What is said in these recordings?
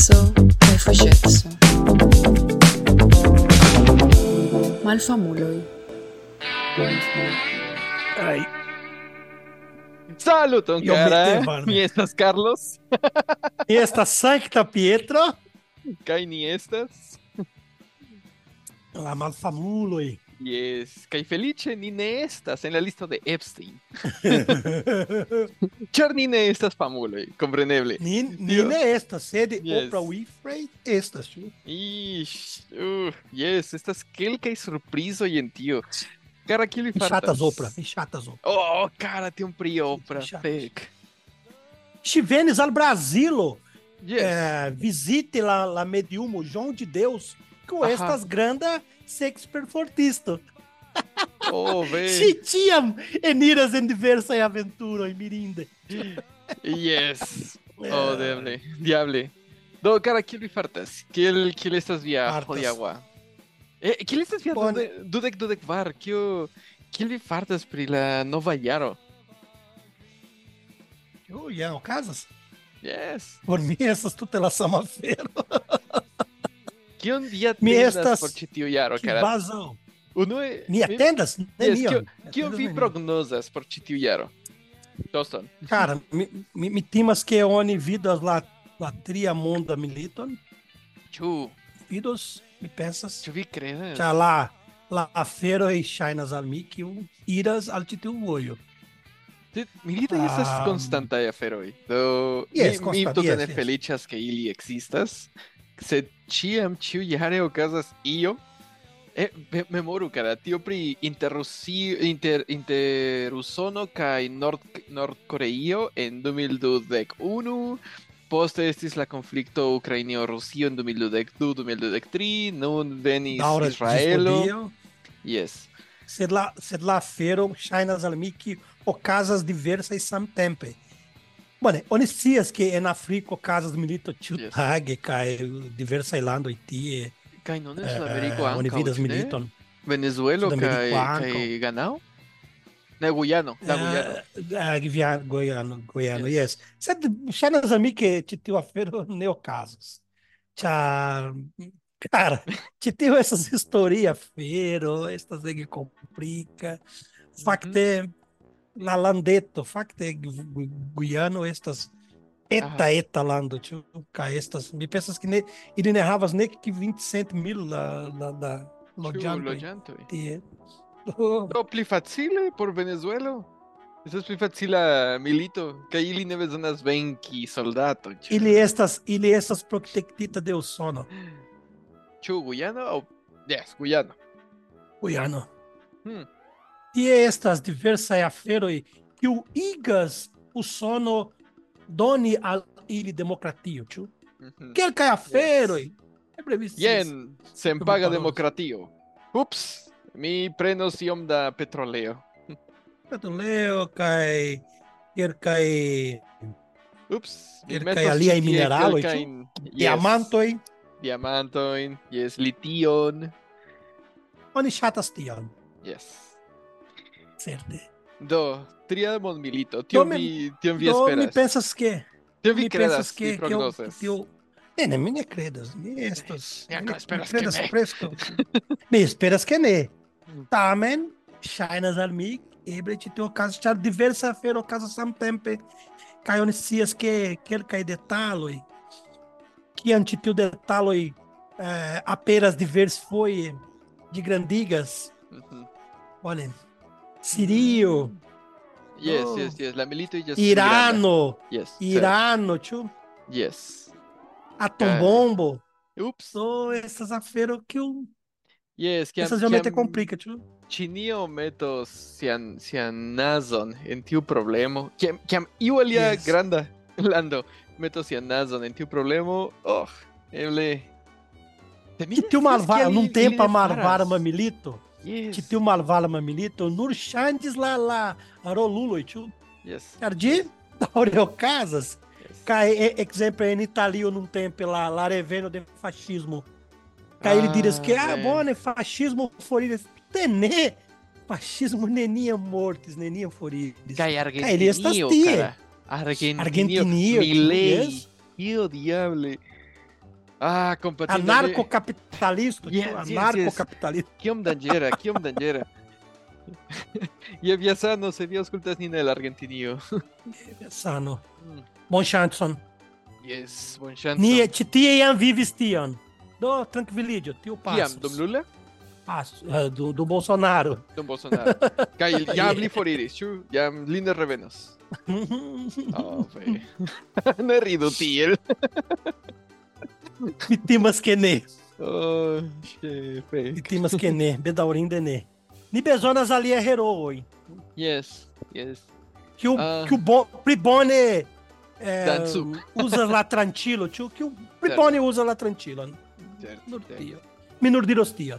penso e facesso. Malfamului. Ay. Salutăm, cara! Mi estas, Carlos? Mi estas Sancta Pietra? Kaj ni estas? La malfamuloj. Yes. Kai felice ni ne estas en la listo de Epstein. Char ni ne estas famuloj, compreneble. ni, ni Dio. ne estas, sed Yes. Oprah Winfrey estas, ĉu? Ish, uh, yes, estas kelkaj surprizoj en tio. Cara, vi Mi fartas? ŝatas Oprah, mi ŝatas Oprah. Oh, cara, tiom pri Oprah. Ŝi venis al Brazilo Yes. eh, visite la, la mediumo João de Deus, que Aha. estas granda sexperfortisto. Oh, Ŝi ve. tiam eniras en diversaj aventuroj mirinde. Yes. Eh, Oh, diable, diable. Do, cara, kiel vi fartas? Kiel, kiel estas via hodiaŭa? Eh, kiel estas via dude- dudek dudek kvar? Kio kiel vi fartas pri la nova jaro? Oh, ja, okazas. Yes. Por mi estas tute la sama afero. Kion vi Mi atendas estas- por ĉi tiu jaro, cara? Kvazaŭ. Unue, Ni mi- atendas Yes. Kion Atendas vi prognozas por ĉi tiu jaro? Toston. Cara, mi, mi, mi timas que oni vidas la, la tria monda militon. Ĉu Vidos, mi pensas. ĉu vi kredas? Ĉar la, la aferoj ŝajnas al mi kiu iras al tiu vojo. Sed Militaj estas Ah. konstantaj aferoj. Do Yes, mi, mi tute yes, ne yes. feliĉas ke ili ekzistas, sed ĉiam ĉiujare okazas io. E, me, memoru, cara, tio pri inter, Rusio, inter, inter Usono kaj Nord, Nordkoreio en 2021, poste estis la konflikto Ukrainio-Rusio en 2022-2023, nun venis ĝis Israelo. Yes. Sed la, sed la afero ŝajnas al mi ki okazas diversaj samtempe. Bone, oni scias ke en Afriko okazas milito ĉiutage kaj diversaj landoj tie. Kaj nun en eh, Sudameriko oni ankaŭ, vidas militon. Venezuelo kaj Ganao? Ne, Guyano, la Guyano. Uh, Guiano, Goiano, Goiano, Yes. yes. Sed ŝajnas al mi ke ĉi tiu afero ne okazos. Ĉar, cara, ĉi tiu estas historia afero, estas ege komplika. Fakte, la landeto, fakte Gu- Gu- Guiano estas eta Aha. eta lando, ĉu? Kaj estas, mi pensas ke ne, ili ne havas nek kvin mil la, la, la loĝantoj tie. Do, pli facile por Venezuelo? Estas pli facila milito, kaj ili ne bezonas venki soldato. Ĉu Ili estas, ili estas protektita de Usono. ĉu Guyano aŭ Yes, Guyano. Guyano. Hmm. Tie estas diversaj aferoj kiu igas Usono doni al ili demokratio, ĉu? Mm -hmm. Kelkaj aferoj. Yen, Jen senpaga demokratio. Ups, mi prenos iom da petroleo. petroleo kaj kelkaj Ups, kelkaj aliaj mineraloj, kelkajn... yes. diamantoj. Diamantojn, Yes, lition. Oni ŝatas tion. Yes. Certe. Do, tria mondmilito. Tion mi- vi, tion vi Do mi esperas. pensas ke Tion vi mi pensas vi ke que eu, que eu... Ne, ne, mi ne kredas. Mi. Mi mi ankaŭ ne- esperas mi ke kredas ne. preskaŭ. mi esperas ke ne. Tamen, ŝajnas al mi, eble ĉi tio okazas, ĉar diversaj aferoj okazas samtempe, kaj oni scias ke kelkaj detaloj, kiam ĉi tiu detaloj eh, aperas diversfoje, ĝigrandigas, Mhm. bone, Sirio, Yes, Oh. yes, yes. La milito iĝas Irano. Yes. Irano, ĉu? Yes. Atombombo. Ups. So, essas aferoj kiu Yes, kiam Estas realmente komplika, ĉu? Ĉinio metos sian sian nazon en tiu problemo. Kiam kiam iu alia Yes. granda lando metos sian nazon en tiu problemo, oh, eble Se mi Ĉi ne tiu scias malvara, kial num ili- tempo ili ne malvara faras. milito, Yes. ĉi tiu malvara milito nur ŝanĝis la la roluloj, ĉu? Yes. Ĉar ĝi daŭre okazas. yes. Kaj e- ekzemple en Italio num tempo la la reveno de fascismo. Kaj ili diras que ah, fascismo foriris. Te ne! Fascismo mortis, neniam foriris. Kaj Kaj ili estas Argentinio, tie. cara. Argentinio, Argentinio, ĉu? Milei. Yes. Io diable. Ah, compatible. de- Anarcocapitalista, Yes, yes, yes. anarcocapitalista. Kiom danĝera, kiom danĝera. Je via sano, se vi aŭskultas nin el Argentinio. Sano. Mm. Bon chanson. Yes, bonŝancon. Ni ĉi tie jam vivis tion. Do trankviliĝo, tio Kiam, pasos. dum Lula? Pasos, eh, do, do Bolsonaro. Dum Bolsonaro. Kaj jam li foriris, ĉu? Jam li ne revenos. Oh, fe. ne ridu tiel. Mi timas que ne. Oh. Mi timas que ne. Bedaŭrinde ne. Ni bezonas alia heroi. Yes, yes. Que o, Ah. que o bo, pli bone eh, Danzu. usa la tranquilo, tio, que o pli bone usa la tranquilo. Certe, Nur certe.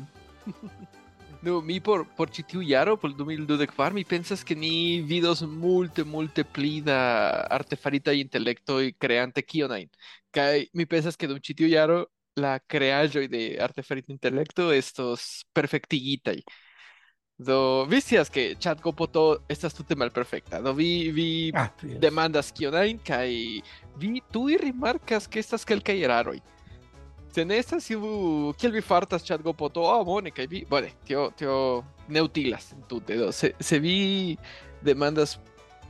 no, mi por, por Chitiu Yaro, por el 2012, mi piensas que ni vidos multe, multe plida, artefarita y intelecto y creante Kionain. Que mi piensas que de un Chitiu Yaro, la creación de artefarita e intelecto, estos perfectiguita y. Do, vistias que chat copoto, esta es tu tema perfecta. Do, vi, vi demandas Kionain, que vi tú y remarcas que estas que el que hay raro. Це не сасіву кільві фартас чат го пото, а Mónica, vi, vale, tío, tío, neutilas en tu dedo. Se, se vi demandas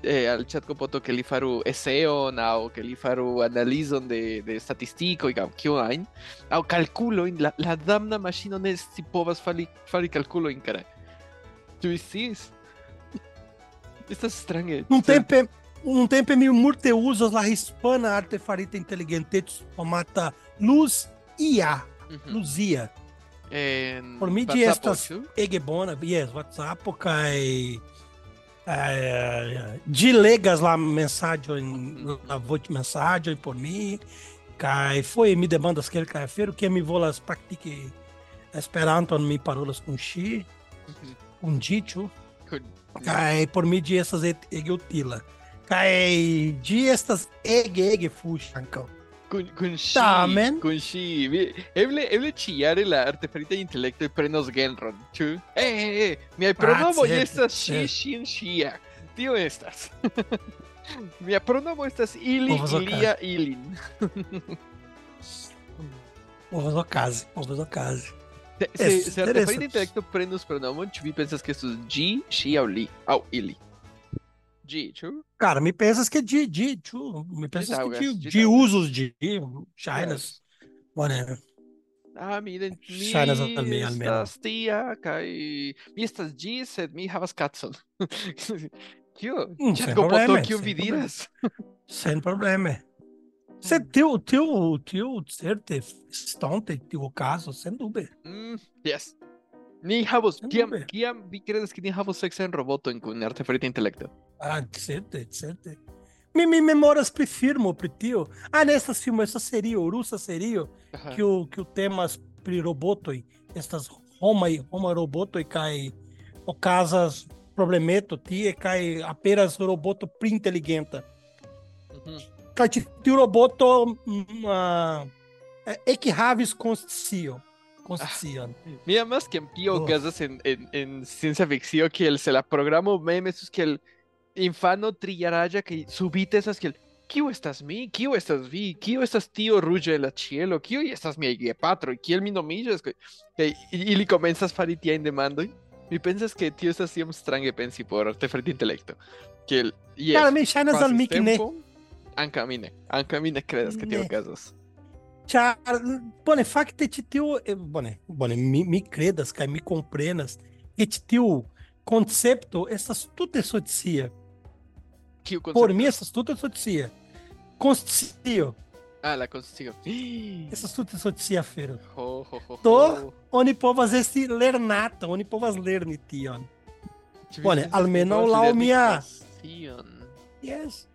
eh, al chat copoto que li faru eseon o que li faru analizon de, de statistiko y kio ajn aŭ kalkulojn la, la damna maŝino ne scipovas fari, fari kalkulojn kara ĉu vi sciis estas strange nuntempe nuntempe mi multe uzas la hispana artefarita inteligenteco formata luz IA, Mhm. luzia. En Por mi ĝi WhatsApp, estas ĉu? ege bona, yes, WhatsApp kaj eh, ĝi legas la mesaĝojn, la voĉmesaĝoj por mi kaj foje mi demandas kelkaj afero ke mi volas praktiki Esperanton mi parolas kun ŝi, Mhm. kun ĝi, ĉu? Kun- Kaj por mi ĝi estas et- ege utila. Kaj ĝi estas ege ege fuŝa ankaŭ. Kun kun ŝi, Tamen. kun ŝi, vi- eble eble ĉiare la artefaritaj intelektoj prenos genron, ĉu? Eh, eh, eh, miaj pronomoj estas ŝi, ŝin, ŝia. Tio estas. Mia pronomo estas ili, ilia, ilin. Povas okazi, povas okazi. Se, se, se artefarita intelekto prenos pronomon, ĉu vi pensas ke estus ĝi, ŝi aŭ li? Aŭ ili? Di, tio? Cara, me pensas que é de, de, tio. Me pensas que de, de, de usos de, China's, whatever. Ah, mi ident mi Ŝajnas al mi almenaŭ. Tia kaj mi estas ĝi, sed mi havas kacon. Kio? Ĉirkaŭ poto kiun vi diras? Sen probleme. Se tio tio tio certe stonte, estonte caso, okazo sendube. Mm, yes. Ni havos kiam kiam vi kredas ke ni havos seksan roboton kun artefarita intelekto? Ah, certe, certe. Mi, mi memoras pri firmo, pri tio. Ah, nestas filmo, essa seria, russa seria, que o, que o temas pri robotoi, estas homai, homa robotoi kai okazas problemeto tie kai apenas roboto pri inteligenta. Ti tiu roboto ah, eh, ec havis conscio. Conscion. Mi amas kiam tio Oh. okazas en, en, en ciencia fikcio kiel se la programo mem estus kiel infano trijaraĝa kaj subite estas kiel Kiu estas mi? Kiu estas vi? Kiu estas tio ruĝa en la ĉielo? Kiuj estas miaj gepatroj? Kiel mi nomiĝas? Kaj kaj ili komencas fari tiajn demandojn. Mi pensas ke tio estas iom strange pensi por artefarita intelekto. Kiel jes, Cara, mi ŝajnas al mi ne. Ankaŭ mi ne. Ankaŭ mi ne kredas ke tio okazos. Ĉar bone fakte ĉi tiu eh, bone bone mi, mi kredas kaj mi komprenas ke ĉi tiu koncepto estas tute socia. Kiu Por koncepto? mi estas tute socia. Conscio. Ah, la konscio. Estas tute socia afero. Ho, ho, ho, Do? ho. Oni povas esti lernata, oni povas lerni tion. Bone, almenaŭ laŭ mia-? Yes.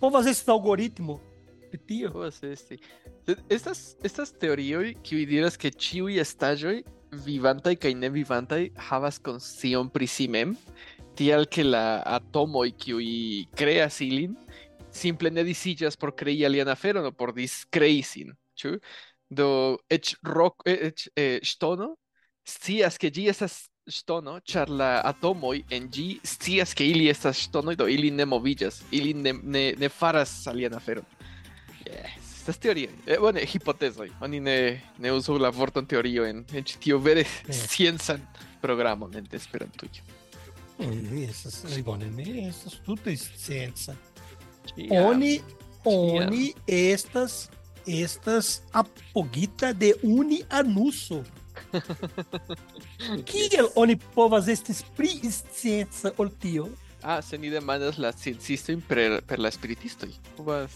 Povas esti algoritmo pri tio. Povas esti. Estas, estas teorioj kiuj diras ke ĉiuj estaĵoj vivantaj kaj ne vivantaj havas konscion pri si mem, celestial que la Atomo y que crea Silin, simple dicillas por creía Liana Feron o por discreisin, ¿chu? Do ech rock eh, ech eh, stono, stias que gi estas stono, char la atomoi en gi stias que ili estas stono do ili ne movillas, ili ne, ne, ne faras aliana feron. Yes. Estas teoría, eh, bueno, hipotezoj. Oni ne, ne usu la vorton teorio en, en ĉi tiu vere sciencan programon en Esperantujo. Bone, ne estas scienza. Kiam? Oni, oni estas, estas apogita de uni anuso. Kiel oni povas estis pri scienza ol tio? Ah, se ni demandas la sciencistoj per per la spiritistoj. Povas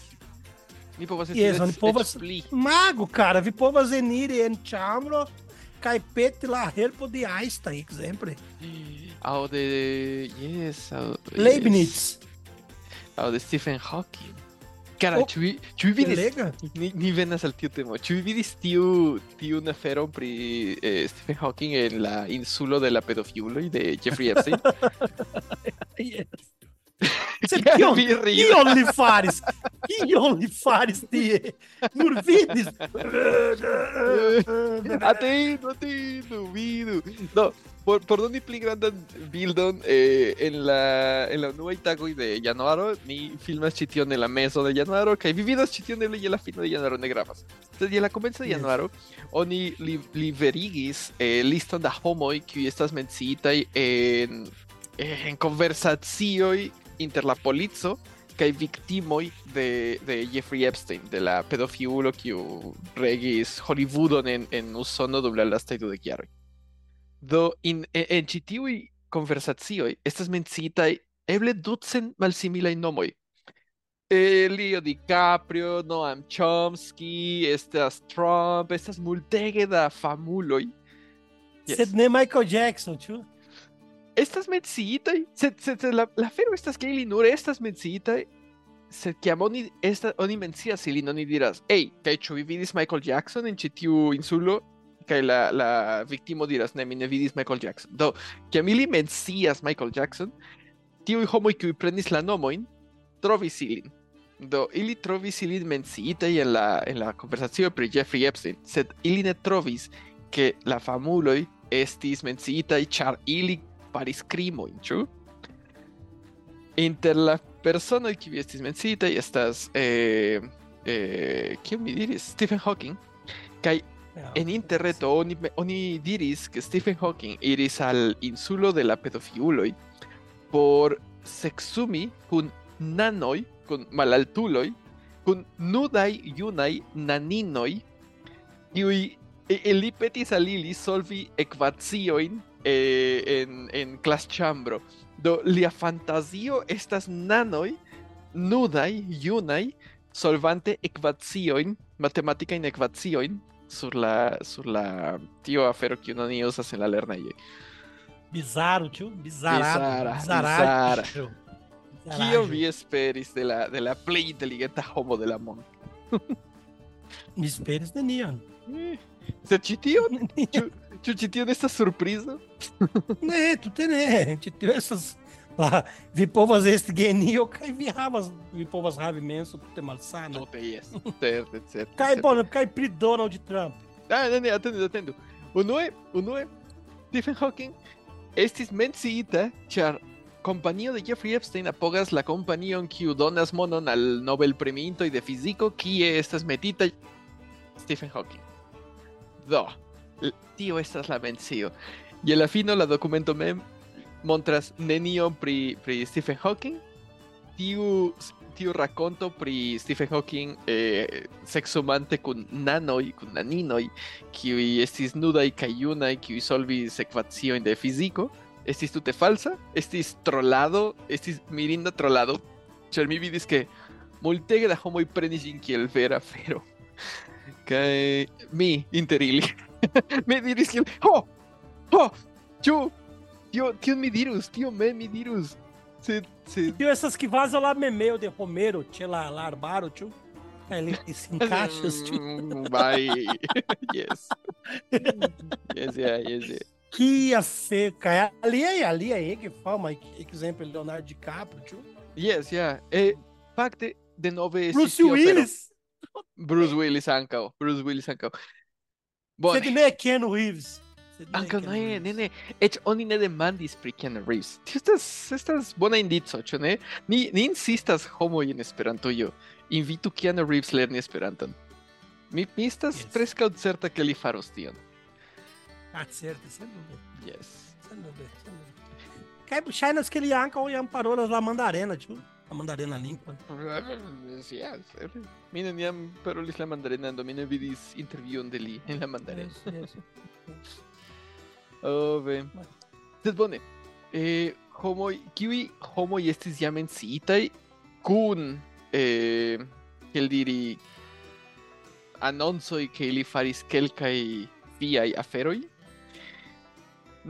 Ni povas esti Yes, oni povas-. Mago, cara, vi povas eniri en ĉambro kaj peti la helpo de Einstein, ekzemple. Aŭ de yes, aŭ Leibniz. Aŭ de Stephen Hawking. Cara, Oh? Ni, ni venas al tiu temo. Vi vidis tiu tiun aferon pri eh, Stephen Hawking en la insulo de la pedofiloj de Jeffrey Epstein? Yes. Sed Kial kion, vi ridas? kion li faris? Kion li faris tie? Nur vidis. Atendu, atendu, vidu. No, por, por doni pli grandan bildon eh, en la en la unuaj tagoj de januaro ni filmas ĉi tion en la mezo de januaro kaj vi vidas ĉi tion eble je la fino de januaro ne gravas. Sed je la komenco de januaro oni li, liberigis eh, liston da homoj kiuj estas menciitaj en en konversacioj inter la polico kaj viktimoj de, de Jeffrey Epstein, de la pedofilulo kiu regis Hollywoodon en, en Usono dum la lastaj dudek jaroj. Do in en, en ĉi tiuj konversacioj estas menciitaj eble ducent malsimilaj nomoj. Eh, Leo DiCaprio, Noam Chomsky, estas Trump, estas multege da famuloj. Yes. Sed ne Michael Jackson, ĉu? Estas menciitaj, sed, sed, sed la, la afero estas ke ili nur estas menciitaj, sed kiam oni esta, oni mencias ilin, oni diras, ei, kaj ĉu vi vidis Michael Jackson en ĉi tiu insulo? Kaj la, la viktimo diras, ne, mi ne vidis Michael Jackson. Do, kiam ili mencias Michael Jackson, tiuj homoj kiuj prenis la nomojn, trovis ilin. Do, ili trovis ilin menciitaj en la, en la konversacio pri Jeffrey Epstein, sed ili ne trovis ke la famuloj estis menciitaj ĉar ili ĉu? Inter la personoj kiuj estis menciitaj estas eh, eh, kion mi diris? Stephen Hawking. Kaj en interreto oni, oni diris que Stephen Hawking iris al insulo de la pedofiuloj por sexumi kun nanoj, kun malaltuloj, kun nudaj junaj naninoj, kiuj e- e li petis al ili solvi ekvaciojn eh, en, en klasĉambro. Do lia fantazio estas nanoj nudaj junaj solvante ekvaciojn, matematikajn ekvaciojn sur la sur la tio afero kiun oni uzas en la lernejoj. Bizarro, tio. Bizarrado. Bizarra, Bizarrado. Kio vi esperis de la de la plej inteligenta homo de la mondo? Mi esperis nenion. Sed ĉi tio, ĉi tio ne estas surprizo? Ne, tute ne. Ĉi tio estas la vi povas esti genio kaj vi havas vi povas havi menso tute malsana. Tute jes, certe, certe. Kaj certe. bone, kaj pri Donald Trump. Ah, ne, ne, atendu, atendu. Unue, unue, Stephen Hawking estis menciita ĉar kompanio de Jeffrey Epstein apogas la kompanion kiu donas monon al Nobel premiintoj de fiziko, kie estas metita Stephen Hawking. Do, tio estas la mencio. Je la fino la dokumento mem montras nenion pri, pri Stephen Hawking. Tiu, tiu rakonto pri Stephen Hawking eh, sexumante kun nanoj, kun naninoj, kiuj estis nudaj kaj junaj, kiuj solvis ekvaciojn de fiziko, estis tute falsa, estis trolado, estis mirinda trolado, ĉar mi vidis ke multege da homoj prenis ĝin kiel vera afero. Kaj mi inter ili mi diris kiel, ho, ho, ĉu tio tion mi dirus, tio mem mi dirus. Sed, sed Tio essas que vazam lá memeu de Romero, tio lá, lá arbaro, tio. Ele se encaixa, tio. Vai. yes. yes, yeah, yes, yeah. Que a feca. Ali aí, ali aí que fala, exemplo, Leonardo DiCaprio, tio. Yes, yeah. Eh, fakte, denove Bruce estis tio afero. Willis. Bruce Willis ankaŭ. Bruce Willis ankaŭ. Bone. Sed ne Keanu Reeves. Anche ne, ne, ne. Ec oni ne demandis pri Keanu Reeves. Tio estas estas bona indico, ĉu ne? Ni ni insistas homoj en Esperantujo. Invitu Keanu Reeves lerni Esperanton. Mi mi estas Yes. preskaŭ certa ke li faros tion. Ah, certo, sem dúvida. Yes. Sem dúvida. Kaj ŝajnas ke li ankaŭ jam parolas la mandarena, ĉu? La mandarena lingvon. Yes. Mi neniam parolis la mandarina, do mi ne vidis intervjuon de li en la mandarina. Yes, yes. Oh, ve. Bueno. Sed bone. Eh, homoj, kiuj homoj estis jam menciitaj kun eh, kiel diri anoncoj ke ili faris kelkaj viaj aferoj.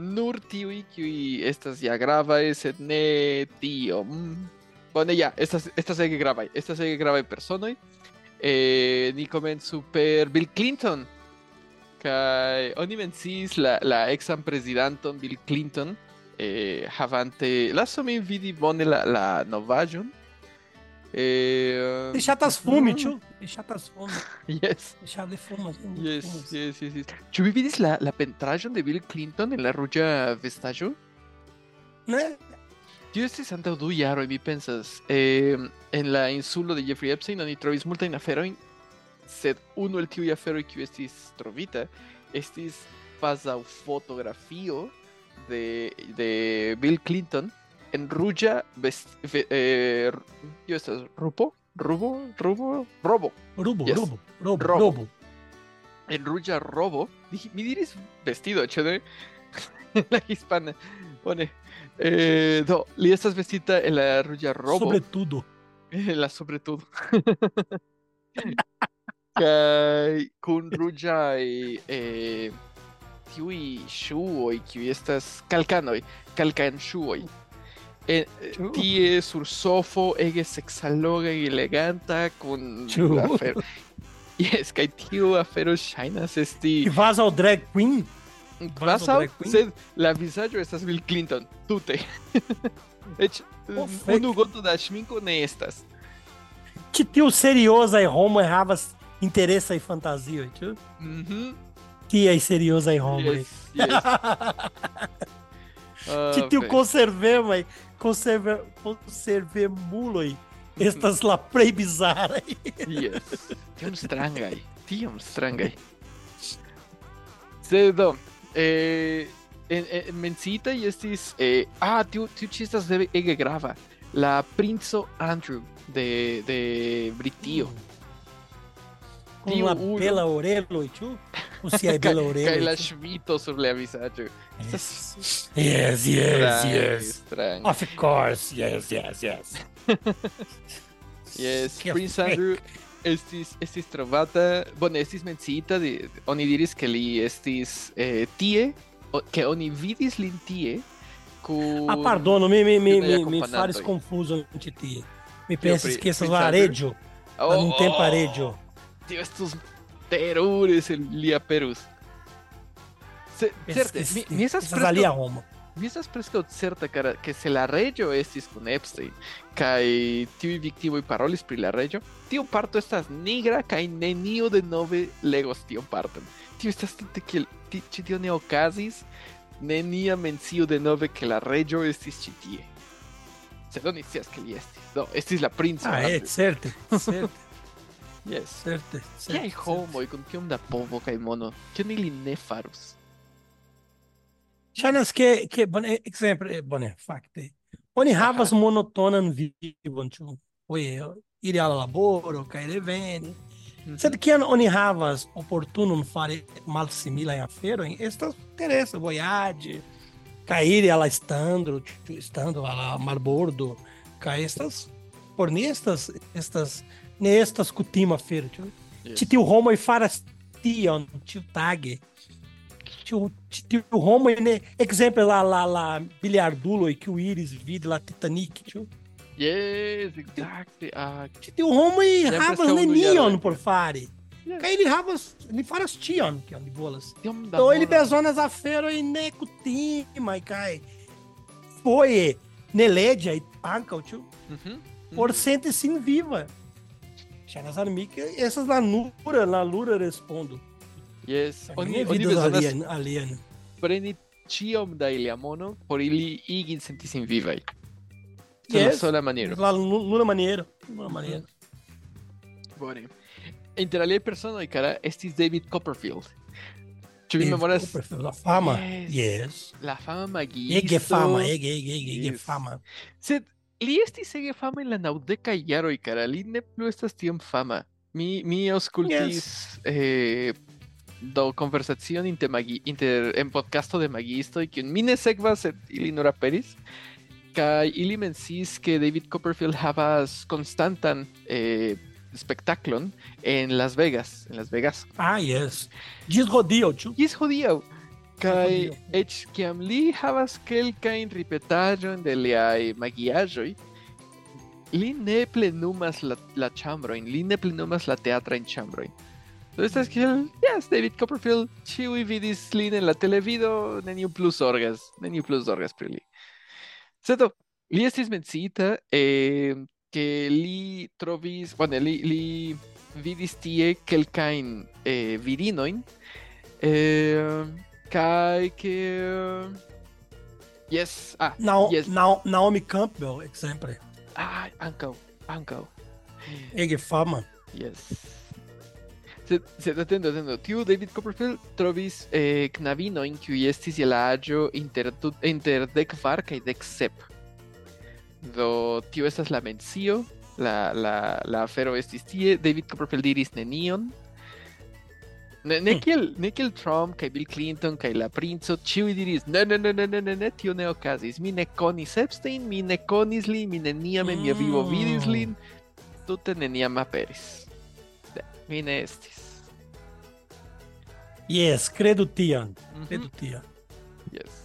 Nur tiuj kiuj estas ja gravaj, sed ne tiom. Bone, ja, estas estas ege gravaj, estas ege gravaj personoj. Eh, ni komencu per Bill Clinton, kaj oni menciis la, la exan prezidanton Bill Clinton eh, havante lasu min vidi bone la, la novaĵon eh, Li ŝatas fumi, ĉu? Li ŝatas fumi. yes Li fumi. yes yes yes yes ĉu vi vidis la, la pentraĵon de Bill Clinton en la ruĝa vestaĵo Ne? Tio estis antaŭ du jaroj mi pensas eh, en la insulo de Jeffrey Epstein oni trovis multajn aferojn sed unu el tiuj aferoj kiu estis trovita estis kvazaŭ fotografio de, de Bill Clinton en ruĝa vest, ve, eh, kio estas rupo rubo rubo robo Rubo, Yes. rubo, robo, Robo. robo. en robo Dij- mi diris vestido ne la hispana bone eh, no, lì sta vestita è la Rugia Robo. Sobretudo. Eh, la sobretudo. que, con Rugia y... Eh, tiui shuoi, kiu estas calcanoi, calcan shuoi. Eh, eh tie sur sofo ege sexaloga y eleganta con Chuy. la fer... Yes, kai tiu afero shinas esti... Vas al drag queen drag queen? sed la vizaĝo estas Bill Clinton tute. Eĉ Oh, unu goto da ŝminko ne estas. Que tio serioso aí, Roma errava interesse aí fantasia, tio. Mhm. Que aí serioso aí, Roma. Yes, yes. Que Ah, tio fe. conserve, mãe. Conserve, conserve mulo aí. Estas lá prei bizarra aí. Yes. Tiom strangaj. Tiom strangaj. Sed, eh, en, en, menciita y estis... Eh, ah, tiu, tiu estas de ege grava. La princo Andrew de, de Britio. Com Tio uma Uno. bela orelha, tio. O se é bela orelha. Kaj la ŝvito sur la vizaĝo. Yes, yes, yes. Yes. strange. Of course, yes, yes, yes. Yes, Prince. Andrew estis estis trovata, bone, estis menciita de oni diris ke li estis eh, tie, ke oni vidis lin tie kun Ah, pardono, Io me, non me acompanhando fares confuso antes ti. Me pensa pri- esqueças o Prince aredio. Oh, não tem oh, paredio. Tio estus terures el lia perus. Certe, mi, mi estas Essas ali a preskaŭ Roma. Mi estas preskaŭ certa kara ke se la reĝo estis kun Epstein kaj tiuj viktimoj parolis pri la reĝo, tiu parto estas nigra kaj neniu denove legos tiun parton. Tio estas tute kiel ĉi tio ne okazis, nenia mencio denove ke la reĝo estis ĉi tie. Sed oni scias ke li estis. Do, estis la princo. Ah, é, Andrew. certo, certo, Yes. certo. Kiaj homoj kun kiom da povo kaj mono, kion ili ne farus? Ŝajnas ke, ke bone, ekzemple, bone, fakte. Oni havas monotonan vivon, ĉu? Oje, iri al laboro kaj reveni. Sed kiam oni havas oportunon fari malsimilajn aferojn, estas interesa vojaĝi kaj iri al la stando, ĉu stando al marbordo kaj estas por ni estas estas ne estas kutima afero, ĉu? Ĉi tiu homoj faras tion ĉiutage. Tiu ĉi tiu homoj ne ekzemple la la la biliarduloj kiu iris vidi la Titanic, ĉu? Yes, exactly. Ah, Sempre havas são no nenion por fari. Yes. Ili havas li faras ĉion kion li volas. tiom da Do ili mono. bezonas aferoj nekutimaj kaj foje neleĝaj ankaŭ, ĉu? Mhm, por mhm. sente sin viva. Ŝajnas al mi ke estas la nura, la lura respondo. Yes, oni vidas bezonas alien, alien. preni ĉiom da ilia mono por ili igin senti sin vivaj. Yes. Yes. sola maniero. La nuna maniero. Nuna maniero. Bone. Inter aliaj personoj, kara, estis David Copperfield. Ĉu vi memoras Copperfield, La fama. Yes. Yes. la fama magiisto? Ege fama, ege, ege, ege, ege Yes. fama. Sed li estis ege fama en la naŭdekaj jaroj, kara, li ne plu estas tiom fama. Mi, mi aŭskultis eh, do konversacion inter, inter en podcasto de magiistoj, kiun mi ne sekvas, sed ili nur aperis. Kaj ili menciis ke David Copperfield havas konstantan eh, en Las Vegas, en Las Vegas. Ah, yes. Gis ĉu? Jes hodiaŭ. Kaj hodiaŭ. eĉ kiam li havas kelkajn ripetaĵojn de liaj magiaĵoj, li ne plenumas la, la ĉambrojn, li ne plenumas la teatrajn ĉambrojn. Do estas kiel, yes, David Copperfield, ĉiuj vidis lin en la televido, neniu plu zorgas, neniu plu zorgas pri li. Sed do, li estis menciita eh, ke li trovis, bueno, li, li vidis tie kelkajn eh, virinojn eh, kaj ke Yes, ah, Nao, yes. Nao, Naomi Campbell, sempre. ah, ankaŭ, ankaŭ. Ege fama. Yes. Atendo, atendo. Tiu David Copperfield trovis eh, knabinojn kiuj estis je la aĝo inter, inter dek kvar kaj dek sep. Do tio estas la mencio, la, la, la afero estis tie, David Copperfield diris nenion. Ne, ne, Hmm. kiel, ne kiel Trump kaj Bill Clinton kaj la princo, ĉiuj diris ne, ne, ne, ne, ne, ne, ne, tio ne okazis. Mi ne konis Epstein, mi ne konis lin, mi neniam en mia vivo vidis Mm. lin, tute neniam aperis. De, mi ne estis. Yes, credo tion. Mhm, Credo tion. Yes.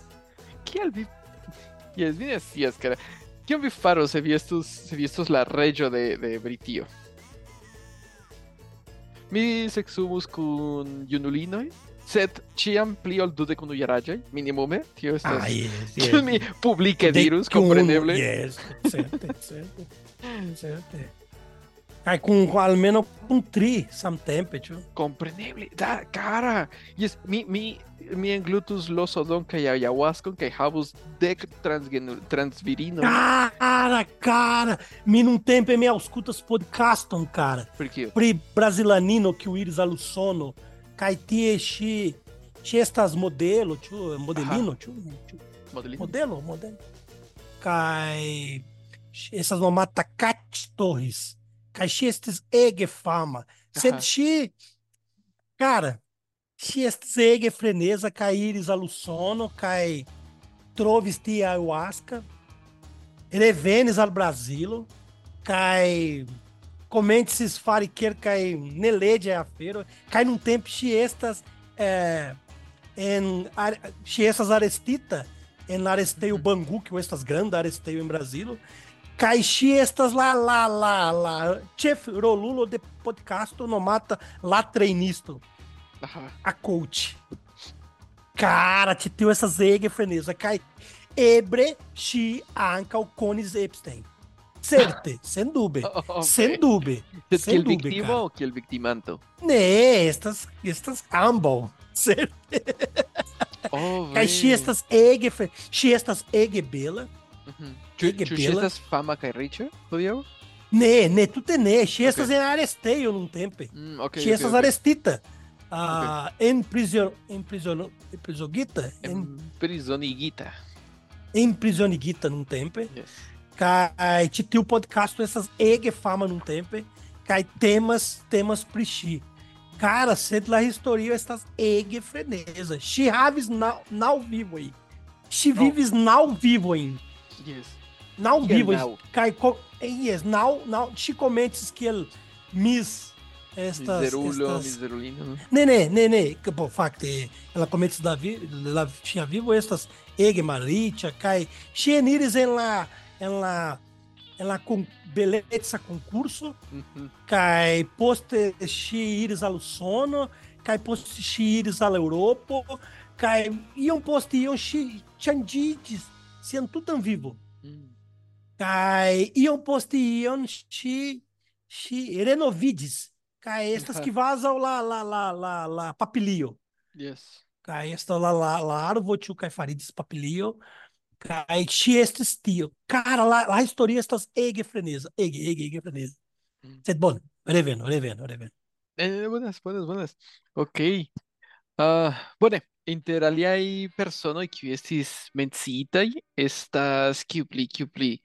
Kiel vi... Yes, vi ne scias, kara. Kion vi faros se vi estus, se vi estus la reĝo de, de Britio? Mi seksumus kun junulinoj, sed ĉiam pli ol dudek unu jaraĝaj, minimume, tio estas... Ah, yes, yes. mi publike dirus, kompreneble. Yes, certe, certe. Certe. Kai com, com almeno com tri samtempe, ĉu? Compreneble, da, cara. Yes, mi, mi, mi englutus losodon kaj ayahuascon kaj havus dek transgenu, transvirino. Cara, cara, mi num tempo me auscultas podcaston, cara. Por kio? Pri brasilanino que o Iris alusono, tie chi chi estas modelo, tio, modelino, tio, Modelino? modelo, modelo. Kai essas mamata Cat Torres. Estes ege fama. Sed Aha. chi cara, chi estes ege freneza kai Iris alusono, kai trovis tia ayahuasca. Revenes al Brasilo, kai comentes fare quer kai nelede a feira, cai num tempo chi estas é, em ar- chi estas arestita en aresteio Bangu, que estas grande aresteio em Brasilo, cai chi estas lá lá lá lá chef rolulo de podcast no mata lá treinisto Aha. a coach. Cara, te teu essas ege freneza, cai ebre chi anca o cones Epstein. Certe, sem dúvida. Ok. Sem dúvida. Sem kiel dúvida, viktimo cara. o kiel viktimanto? Ne, estas, estas ambos. Certo? Oh, chi estas ege, fre- chi estas ege bela. Ĉu ŝi bela. estas fama kaj riĉa hodiaŭ? Ne, ne, tutte ne. Chi estas Ok. en aresteio num tempo. Mm, ok, Chi ok, estas ok. arestita. Ah, en prisión, en prisión, en prisonita, en, Emprisonigita. em prisionigita num tempo. Yes. Kai te tiu podcast essas ege fama num tempo. Kai temas, temas prichi. Cara, sed la historio estas ege freneza. Chi havis nau, nau vivo aí. Nau. vives nau vivo aí. Yes. Kiel vivo aí. nau? Kai, co, yes, nau, nau, chi comentes que ele mis estas, Mizerulo, estas mizerulino. Ne, ne, ne, ne, que por fakte ela comentes da vi, la tinha vivo estas ege maritia, kai xenires en la en la en la con beleza concurso, Mhm. kai poste xi iris al sono, kai poste xi iris al Europo, kai iam poste iam xi chandides, siam tutam vivo. Mm. Kai iam poste iam xi xi renovides, kai estas que vazam lá lá lá lá lá papilio. Yes. Kai esta la la larvo tiu kai faridis papilio. Kai ci estis tio. Cara, la la historia estas ege freneza, ege ege ege freneza. Mm. Sed bon, reveno, reveno, reveno. Eh, buenas, buenas, buenas. Ok. Ah, bone, inter aliaj personoj kiuj estis menciitaj estas kiu pli, kiu pli.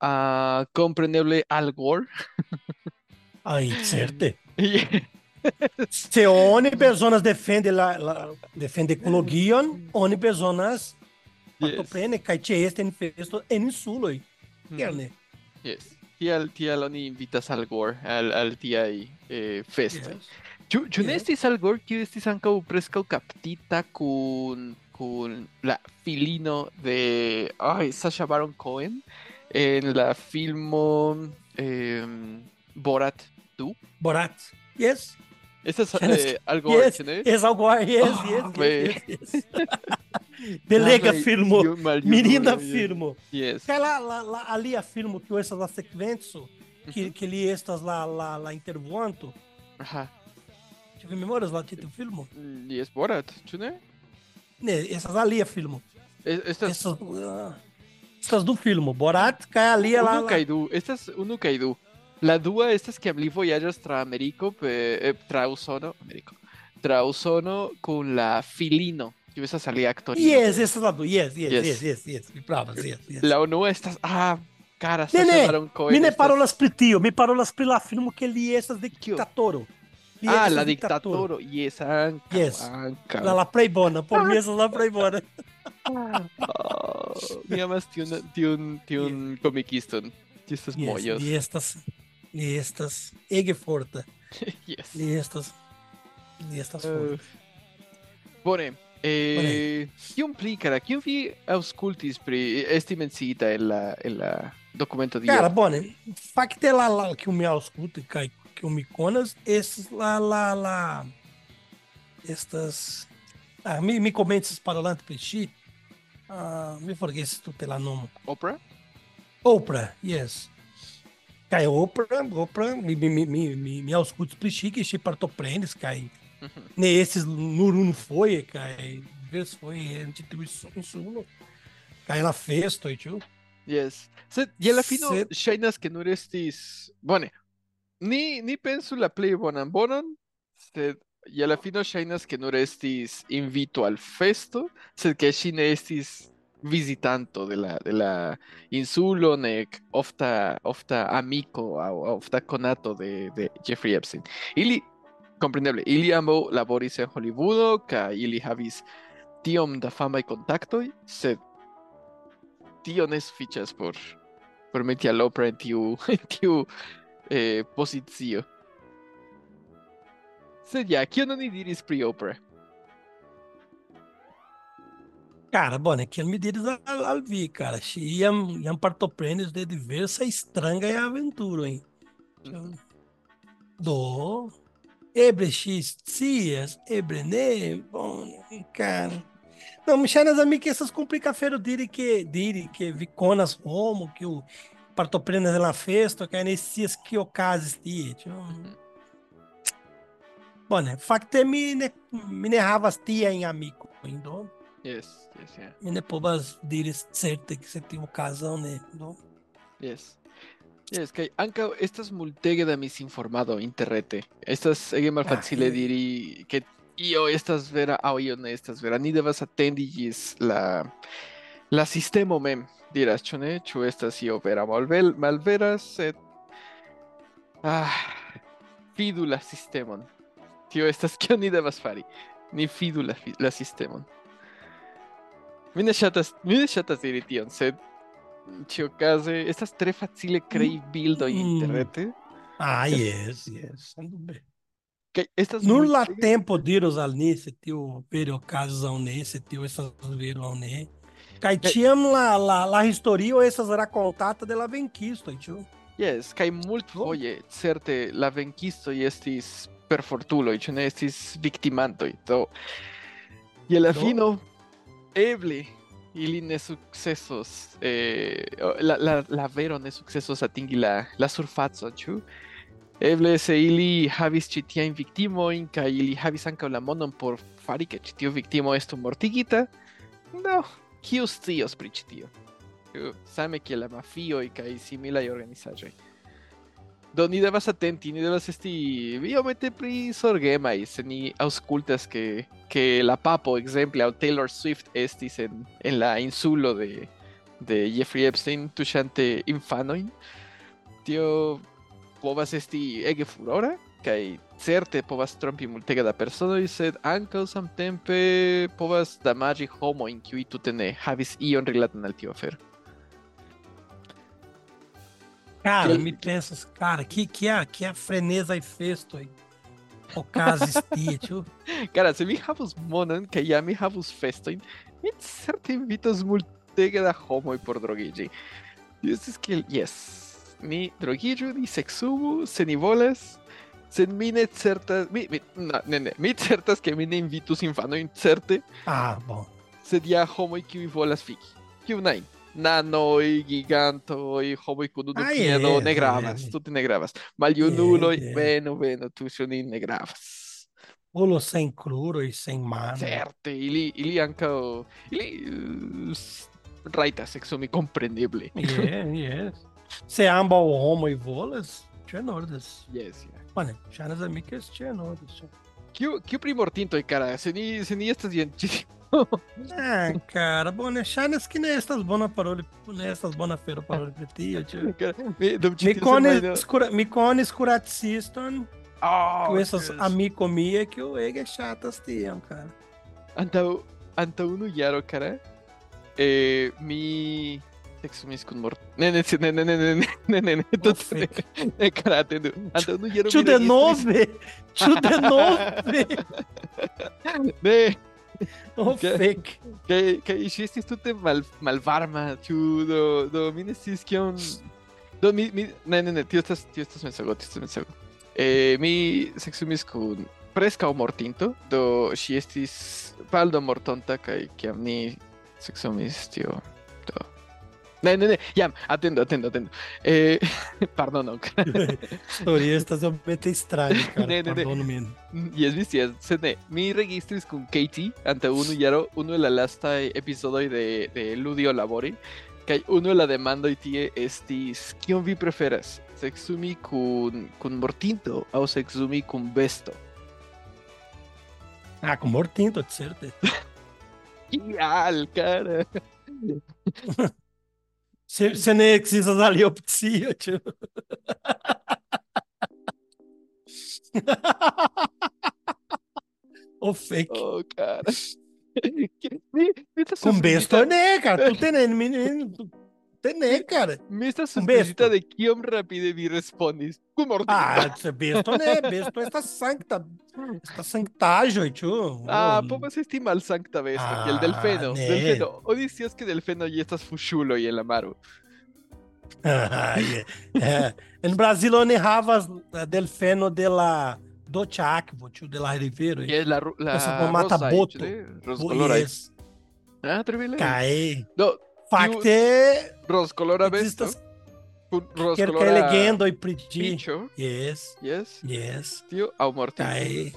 Ah, kompreneble Al Gore. Ai, certe. Yes. Se oni personas defende la, la defende ecologion, oni personas partoprene kaj ĉeeste en festo en insuloj. Mm, Gerne. Yes. Tial, tial oni invitas Al Gore al, al tiaj eh, festoj. Yes. Ĉu ne estis algor kiu estis ankaŭ preskaŭ kaptita kun con la filino de ay, Sasha Baron Cohen en la film eh, em, Borat 2. Borat, yes. Ese es eh, algo yes, ¿no? Es algo yes, oh, yes, yes, yes, yes. Ah, filmo. Menina filmo. Yes. Ela, la, la, ali a filmo que eu essa lá que, que li estas lá, lá, lá intervoando. Uh -huh vi memorias lá, ti filmu. Jaz mm, borat, če ne? Ne, jaz sem ali je filmu. Estas... Estas, uh, ah, estas do filmo, Borat cai ali é lá. Caidu, estas unu caidu. La dua estas que li voyages tra Americo, eh, tra usono, Americo. Tra usono con la filino. Io estas ali actorino. Yes, estas la dua, yes, yes, yes, yes, yes, yes, mi pravas, yes, yes. La unua estas, ah, cara, se ne, ne, mi ne parolas pri tio, mi parolas pri la filmo che li estas de dictatoro ah, la ditadura. Yes, anca, yes. Anca. La, la ah, playbona, por mí esa es la playbona. oh, me amas de un, de un, de un comiquistón. Estos yes, mollos. Y estas. Y estas. Egeforta. yes. Y estas. Y estas. Uh, bone. Eh, Chiun cara, vi auscultis pri esti menciita en la, en la documento di... Cara, bone, facte la, la, chiun mi ausculti, cai kiu mi konas estas la, la, la, estas, ah, mi, mi komencis parolante pri ŝi, ah, mi forgesis tute la nomo. Oprah? Oprah, yes. Kaj Oprah, Oprah, mi, mi, mi, mi, mi, mi aŭskultis pri ŝi, ke ŝi partoprenis kaj Mhm. ne estis nur unufoje kaj diversfoje en ĉi tiu insulo. Kaj la festoj, ĉu? Yes. Sed je la fino Sed- ŝajnas ke nur estis, bone, ni, ni pensu la plej bonan bonon, sed je la fino ŝajnas ke nur estis invito al festo, sed ke ŝi ne estis visitanto de la, de la insulo, nek ofta, ofta amiko aŭ ofta konato de, de Jeffrey Epstein. Ili, kompreneble, ili ambaŭ laboris en Hollywoodo kaj ili havis tiom da famaj kontaktoj, sed tio ne sufiĉas por por meti al en tiu en tiu eh, pozicio. Sed ja, kion oni diris pri Oprah? Cara, bone, kiel mi diris al, al vi, cara, ŝi jam, jam partoprenis de diversaj strangaj aventuroj. Mhm. Do, eble ŝi scias, eble ne, bone, cara. Não, mi ŝajnas al mi ke estas komplikafero diri ke diri ke vi konas homo kiu partoprenas en la festo kaj ne scias kio okazis tie. Ĉu? Bone, fakte mi ne mi ne havas tiajn amikojn, do Yes, yes, yeah. mi ne povas diri certe ke se tiu okazo ne, do. Yes. Yes, kaj ankaŭ estas multege da misinformado interrete. Estas ege malfacile Ah, diri ke io estas vera aŭ io ne estas vera. Ni devas atendi ĝis la la sistemo mem, diras, ĉu estas io vera malvel malvera, sed ah, fidu la sistemon. Tio estas kion ni devas fari. Ni fidu la, la sistemon. Mi ne ŝatas, mi ne ŝatas diri tion, sed ĉiuokaze estas tre facile krei bildoj Mm. interrete. Ah, Yes. yes. Kaj estas Nur la tempo diros al ni se tio vere okazos aŭ ne, se tio estas vero aŭ ne. Kaj Kaj- ĉiam la, la, la historio estas rakontata de la venkistoj, ĉu? Yes, kaj multfoje certe la venkistoj estis perfortuloj, ĉu ne estis viktimantoj. Do je la fino eble ili ne sukcesos eh, la, la, la vero ne sukcesos atingi la, la surfacon, ĉu? Eble se ili havis ĉi tiajn viktimojn kaj ili havis ankaŭ la monon por fari ke ĉi tiu viktimo estu mortigita. No, kiu scios pri ĉi tio? Kiu- Same kiel la mafioj kaj similaj organizaĵoj. Do ni devas atenti, ni devas esti iomete pri zorgemaj, se ni aŭskultas ke que la papo, exemple, aŭ Taylor Swift estis en, en la insulo de, de Jeffrey Epstein tuŝante infanojn. Tio povas esti ege furora kaj certe povas trompi multege da personoj, sed ankaŭ samtempe povas damaĝi homojn kiuj tute ne havis ion rilatan al tiu afero. Cara, Que- me pensas, cara, que que é, que é freneza e festo aí. O caso estia, tio. Cara, se mi havus monon kaj ja mi havus festojn, mi certe invitos multege da homoj por drogiĝi. Estis kiel, yes, ni drogiĝu, ni seksumu, se ni volas, se mine certas, Mi, mi, na, nene, mi certas que mine invitus infano incerte. Ah, bon. Sed homo homoj kiuj volas fiki. Kiu najn. Nanoj, gigantoj, homoj ah, unu piedo, ne gravas, tute ne gravas. Maljunuloj, venu, venu, tuŝu nin ne gravas. Olo cruro e sem mano. Certe, ili, ili ankaŭ... Ili uh, rajtas eksumi kompreneble. Yes, yes. Se ambos homo e volas, ĉenordas. Yes, yeah. Vale, Shadow of the Makers tinha nome, só. Que, que primor tinto aí, cara? Seni, seni estas dientes. Ah, cara, bone, shanes que ne estas bona paroli, ne estas bona fero paroli pri tio, eh, ĉu. Mi konis skura, mi konis kuraciston. Oh, que estas amiko mie que eu ege chatas tiam, cara. Antaŭ antaŭ unu jaro, cara. Eh, mi Texumi すくんも、ねねねねねねねねねねとつね、ねからてる。あんたのやる。ちゅでのべ。ちゅでのべ。ね。No fake. Que, que hiciste tú te mal, malvarma, chudo, domines Siskion. Do, mi, mi, ne, ne, tío, estás, tío, estás mensago, tío, estás mensago. Eh, mi sexumis kun presca o mortinto, do si estis paldo mortonta, kai kiam ni sexumis, tío, do. No, no, no, ya, atendo, atendo, atendo. Eh, pardon, Sorry, esta somente estranha, cara. Ne, ne, pardon, ne. Yes, yes, yes. Mi registris con Katie ante uno yaro, uno de la lasta episodio de, de Ludio Labori, que uno de la demanda y tie estis, ¿quién vi preferas? ¿Sexumi con, con Mortinto o sexumi con Besto? Ah, con Mortinto, cierto. ¡Qué al, cara! Se nem precisa da liopsia, tio. o fake. Oh, cara. Que- Com surprizita- né, cara? Tu tem menino. Tenekar. Mesta sospesita de chiom rapide vi respondis. Ah, besto ne, besto esta sancta, esta sanctajo, e ĉu? Ah, oh. pues, povas esti malsankta besto, ah, kiel delfeno, ne. delfeno. Oni scias ke delfeno estas fuŝuloj eh, eh, en la maro. Ah, en Brazilo ne havas eh, delfeno de la do Chacvo, ĉu de la rivero. Kiel la la mata boto. Rozkoloraj. Ah, tre bele. Kaj. Roscolor abesto. Kelkaj legendoj e ĝi. Yes. Yes. Yes. Tio ao morte. Tá Kaj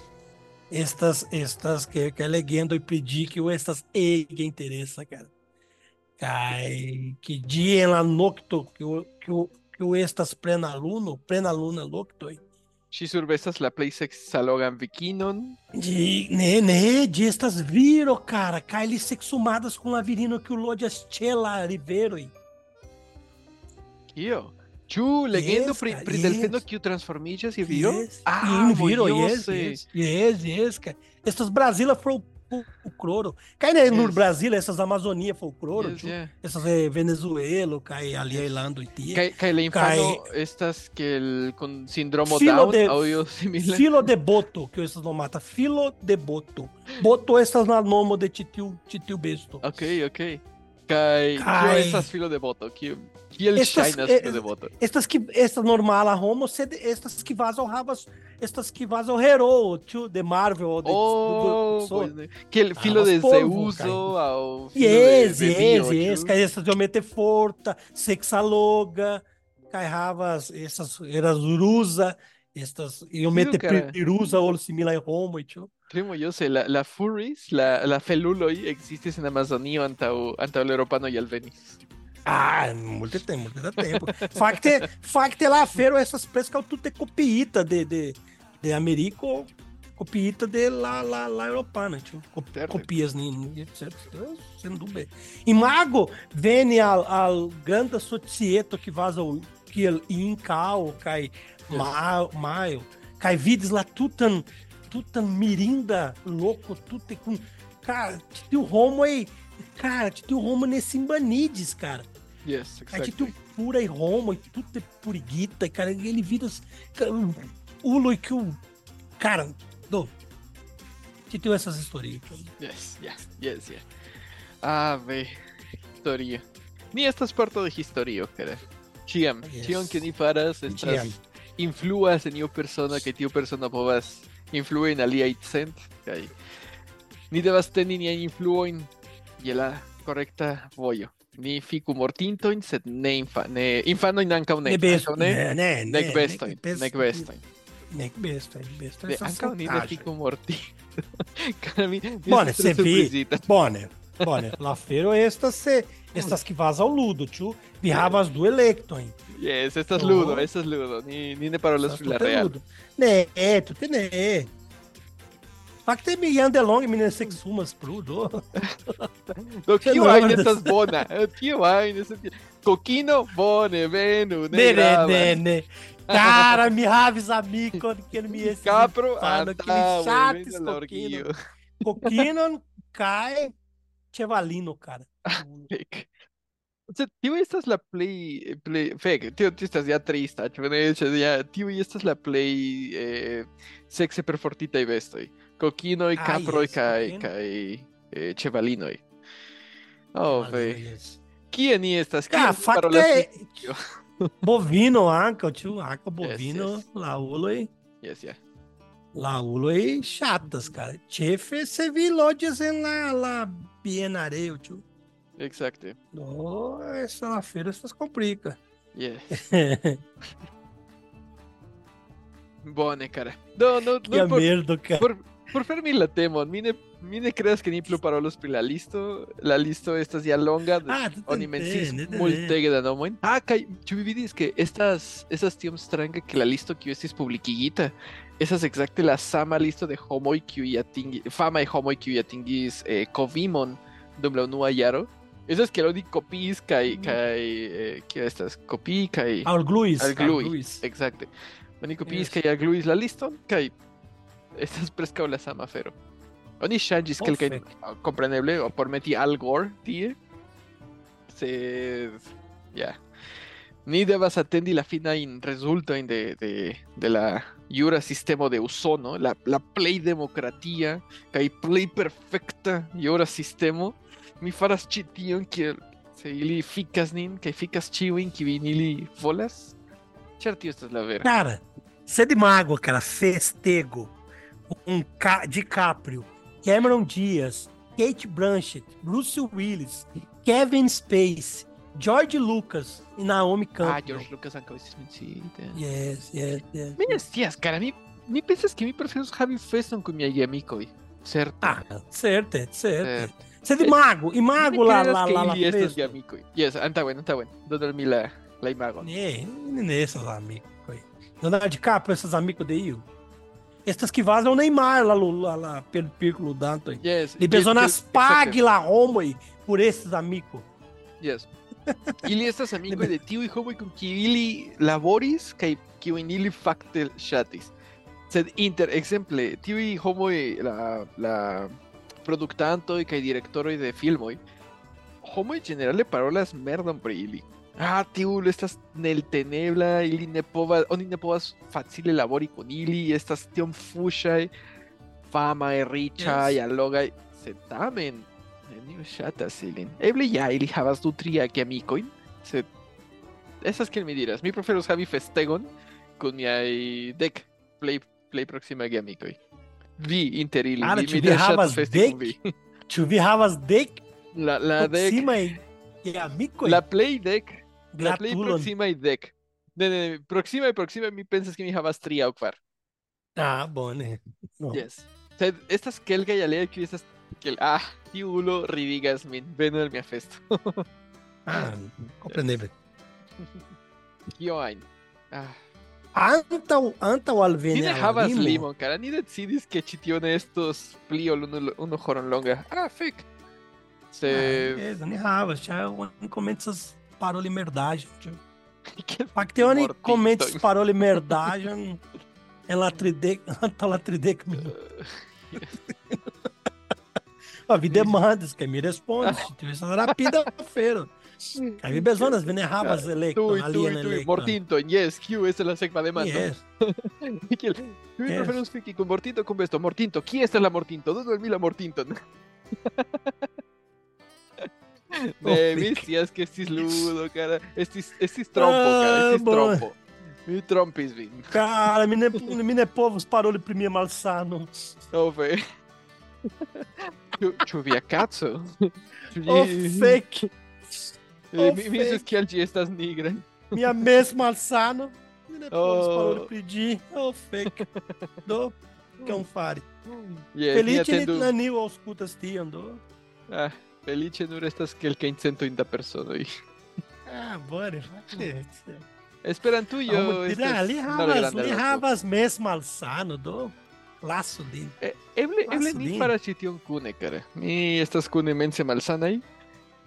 estas estas kelkaj é e pri que kiu estas que interessa, cara. Kaj que dia en la que o que, kiu estas plena luno, plena luna noktoj. Ŝi survestas la plej seksalogan vikinon. De, ne ne de estas viro, cara. cai li sexumadas com la virino que o lodias ĉe la riveroj aqui, ó. Chu, leyendo yes, pri, yes. que o Yes. Ah, yes, vieron, yes, yes, yes, yes, cara. Estos Brasília foi o Croro. Cai né, yes. no Brasil, essas Amazonia foi o Croro, yes, yeah. essas eh, é Venezuela, cai ali a Irlanda e tia. Cai, cai lá inferno, cai... estas que com síndrome filo Down, de, similar. Filo de boto, que essas não mata, filo de boto. Boto essas na nomo de titio, titio besto. Ok, ok. Cai, cai... essas filo de boto, que Kill estas, Chinas, eh, é, estas que estas normal a homo estas que vazam havas estas que vazam hero to the Marvel de, oh, do, do, so. né? que el filo de Zeus ao ah, yes, yes, yes, yes, que essas de mete forta, sexaloga, kai havas essas eras rusa, estas eu mete pirusa ou similar em e tio. Primo, yo sé, la, la furries, la, la feluloi existis en Amazonio antaŭ antaŭ e eŭropanoj alvenis. Ah, muito tempo, muito tempo. Facte, facte lá feiro essas presas que tutte copiita de, de, de Americo, copiita de la, la, la Europana, tio. Co- Certo. Copias, ni, certo? Sem dúvida. E Mago vem al, al grande societo que vaza o que Incao, cai ma, Maio, cai vides lá tutan, tutan mirinda louco, tudo com. Cara, o Romo aí. Cara, o Romo nesse Imbanides, cara. Yes, exactly. pura e e tudo é puriguita, cara. Ele vira. cara, O Ulo e que o. Cara, do. Tinha essas historinhas. Yes, yes, yes, yes. Ah, ve. Historia. Ni estas parto de historio, cara. Chiam, Yes. chiam que ni faras estas Chiam. influas en io persona que tio persona povas influi en alia ni devas teni je la vojo. Ni ficu mortintoin, sed ne infa, ne infanoin ankaŭ ne. Ne besto, ne, ne, ne, nek bestojn, best- nek bestojn. Nek bestojn, bestojn. Ne, estas Ankaŭ ni ne fiku mortinto. Cara, mi, mi Bone, se vi-. Bone, bone. La fero estas se estas que vaza ao ludo, tio. Vi havas du elektojn. Yes, estas ludo, estas ludo. Ni, ni ne parolas pri la real. Ne, tutte ne. Fakte mi jam delonge mi ne seksumas plu, do. Do no, ajn estas bona? Kio ajn estas... Kokino, bone, venu, ne Ne, ne, gravas. ne, ne. Cara, mi havis amico que mi estis Capro, infano, que li ŝatis venu la kokino. orgio. Kokinon kaj Chevalino, cara. Tio estas la plej plej fek, tio tio estas ja trista, ĉu ne? Ĉe ja tio estas la plej eh, sekse perfortitaj bestoj. Kokinoj, Kaproj yes, kaj kaj eh, ĉevalinoj. Oh, ve. Yes. Kie ni estas? Kie Ah, fakte tio? bovino ankaŭ, tio, ankaŭ Yes, bovino, yes. lauloj. Yes, yeah. Lauloj chatas, cara. Ĉefe se vi loĝas en la la bienareo, tio. Exacte. No, essa na feira essas complica. Yes. Bone, cara. No, no, Que por, merda, cara. por, por fermi la temon. Mi ne, mi ne creas que ni plu parolos pri la listo. La listo estas ja longa. Ah, Oni multege da nomojn. Ah, kaj ĉu vi vidis ke estas estas tiom ke la listo kiu estis publikigita estas ekzakte la sama listo de homoj kiuj atingi famaj homoj kiuj atingis eh, Covimon dum la unua jaro. Esas que oni copiis kaj kaj eh, kio estas kopii kaj Al Gluis. Alglui. Exacte. Oni copiis kaj agluis la liston kaj estas preskaŭ la sama afero. Oni ŝanĝis Oh, kelkajn ah, kompreneble o por meti Al Gore tie. Sed ja. Ni devas atendi la finajn rezultojn de, de, de la jura sistemo de Usono, la, la plej demokratia kaj plej perfekta jura sistemo. Mi faras ĉi tion kiel se ili fikas nin kaj fikas ĉiujn kiujn ili volas. Ĉar tio estas la vera. Cara, de mágoa, cara. Festego. Um Ca... DiCaprio. Cameron Diaz. Kate Blanchett. Bruce Willis. Kevin Space. George Lucas. E Naomi Campbell. Ah, George Lucas estis menciita. Yes, yes, yes. Mi ne scias, cara, mi mi pensas ke mi preferus havi feston kun miaj geamikoj. Certe. Ah, certo, certo. Certe. Você é de mago. E mago lá, lá, lá, lá. estas festa. geamikoj. Yes, antaŭen, antaŭen. Donal mi la la imagon. É, nesses amigos. Foi. Leonardo DiCaprio, esses amigos de Io. Estas que vazam o Neymar lá, lá, lá pelo Piccolo. Yes. Ele pesou yes, nas yes, pag lá Roma e por esses amigos. Yes. Ili estas amikoj de tiuj homoj kun kiuj ili laboris kaj kiujn ili fakte ŝatis. Sed inter ekzemple tiuj homoj la la produktantoj kaj direktoroj de filmoj homoj ĝenerale parolas merdon pri ili. Ah, Tiul, estas Nel Tenebla, Ili Nepova, Oni Nepovas Facile Labori con Ili, estas Tion Fushai, Fama, y Richa, yes. Yalogai, Setamen, New Shata, Silin, Eble ya, Ili Havas Dutria, que Amicoin, se... esas que me dirás, mi prefiero Javi Festegon con mi deck, play, play próxima que Amicoin. Vi Interili, ah, mi Havas Deck, Chuvi Havas Deck, la, la deck la plej dek La plej gratulon. proksimaj dek. Ne, ne, ne, proxime, proxime mi pensas que mi havas tri aŭ kvar. Ah, bone. No. Yes. Sed estas kelkaj aliaj kiuj estas kel ah, tiu ulo ridigas min. Venu al mia festo. Ah, compreendível. Kio ajn. Ah. Antaŭ antaŭ Ni alveni ne al havas limo, limon, cara. Ni decidis ke ĉi tio ne estos pli ol unu, unu horon longa. Ah, fek. Se... Ah, nem havas, já oni komencas paroli merdagem. Que Fakte oni mortinto. komencis paroli merdagem en la tridek antaŭ la tridek minuto. Ah, vi demandas, kaj mi respondas, tio estas rapida bezonas, vi ne havas elekton, Tuj, tuj, alian tuj, elekton. mortinto, yes, kiu estas la sekva demando? Yes. Kiel, mi Yes. preferus fiki kun mortinto kun besto. Mortinto, kie estas la mortinto? Donu al mi la mortinton. Oh, mi fik. scias ke estis ludo, cara. Estis, estis trompo, cara. Ah, bom. trompo. Mi trompis vin. Cara, mi ne, mi ne povus paroli pri mia malsano. Oh. Ĉu- Ĉu via kaco? Ĉu Oh, ĝi- fake. Eh, oh, Mi fek. kiel ĝi estas nigra. Minha mes malsano. Mi ne povus Oh. paroli pri ĝi. Oh, fake. Do. Yes, mi Felice atendu. ni neniu aŭskultas tion, do. Ah, felice nur estas kelkajn centojn da personoj. Ah, bone, fakte. Esperantujo estas li havas, li havas mes malsano, do. Lasu lin. Eh, Eble, eble Lasu ni lin. faras ĉi tion kune, kara. Mi estas kune mense malsanaj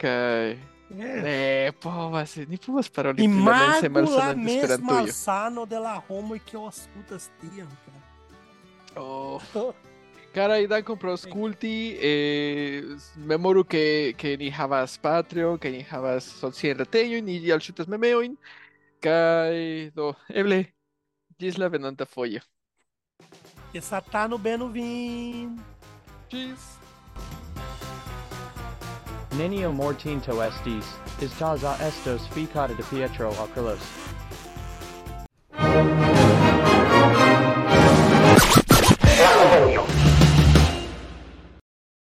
kaj É. ne povas, ni povas paroli pri la mense Imagu la malsana de mes Esperantujo. malsano de la homoj kiu aŭskultas tion, cara. Oh, Cara y Dan compró Sculti, eh, memoru que, que ni havas Patreon, que ni havas Solcierreteoin, ni al chutas memeoin, kai do eble, gis la venanta foia. E satano beno vin. Gis. Nenio mortinto estis, is taza estos ficata de Pietro Oculos.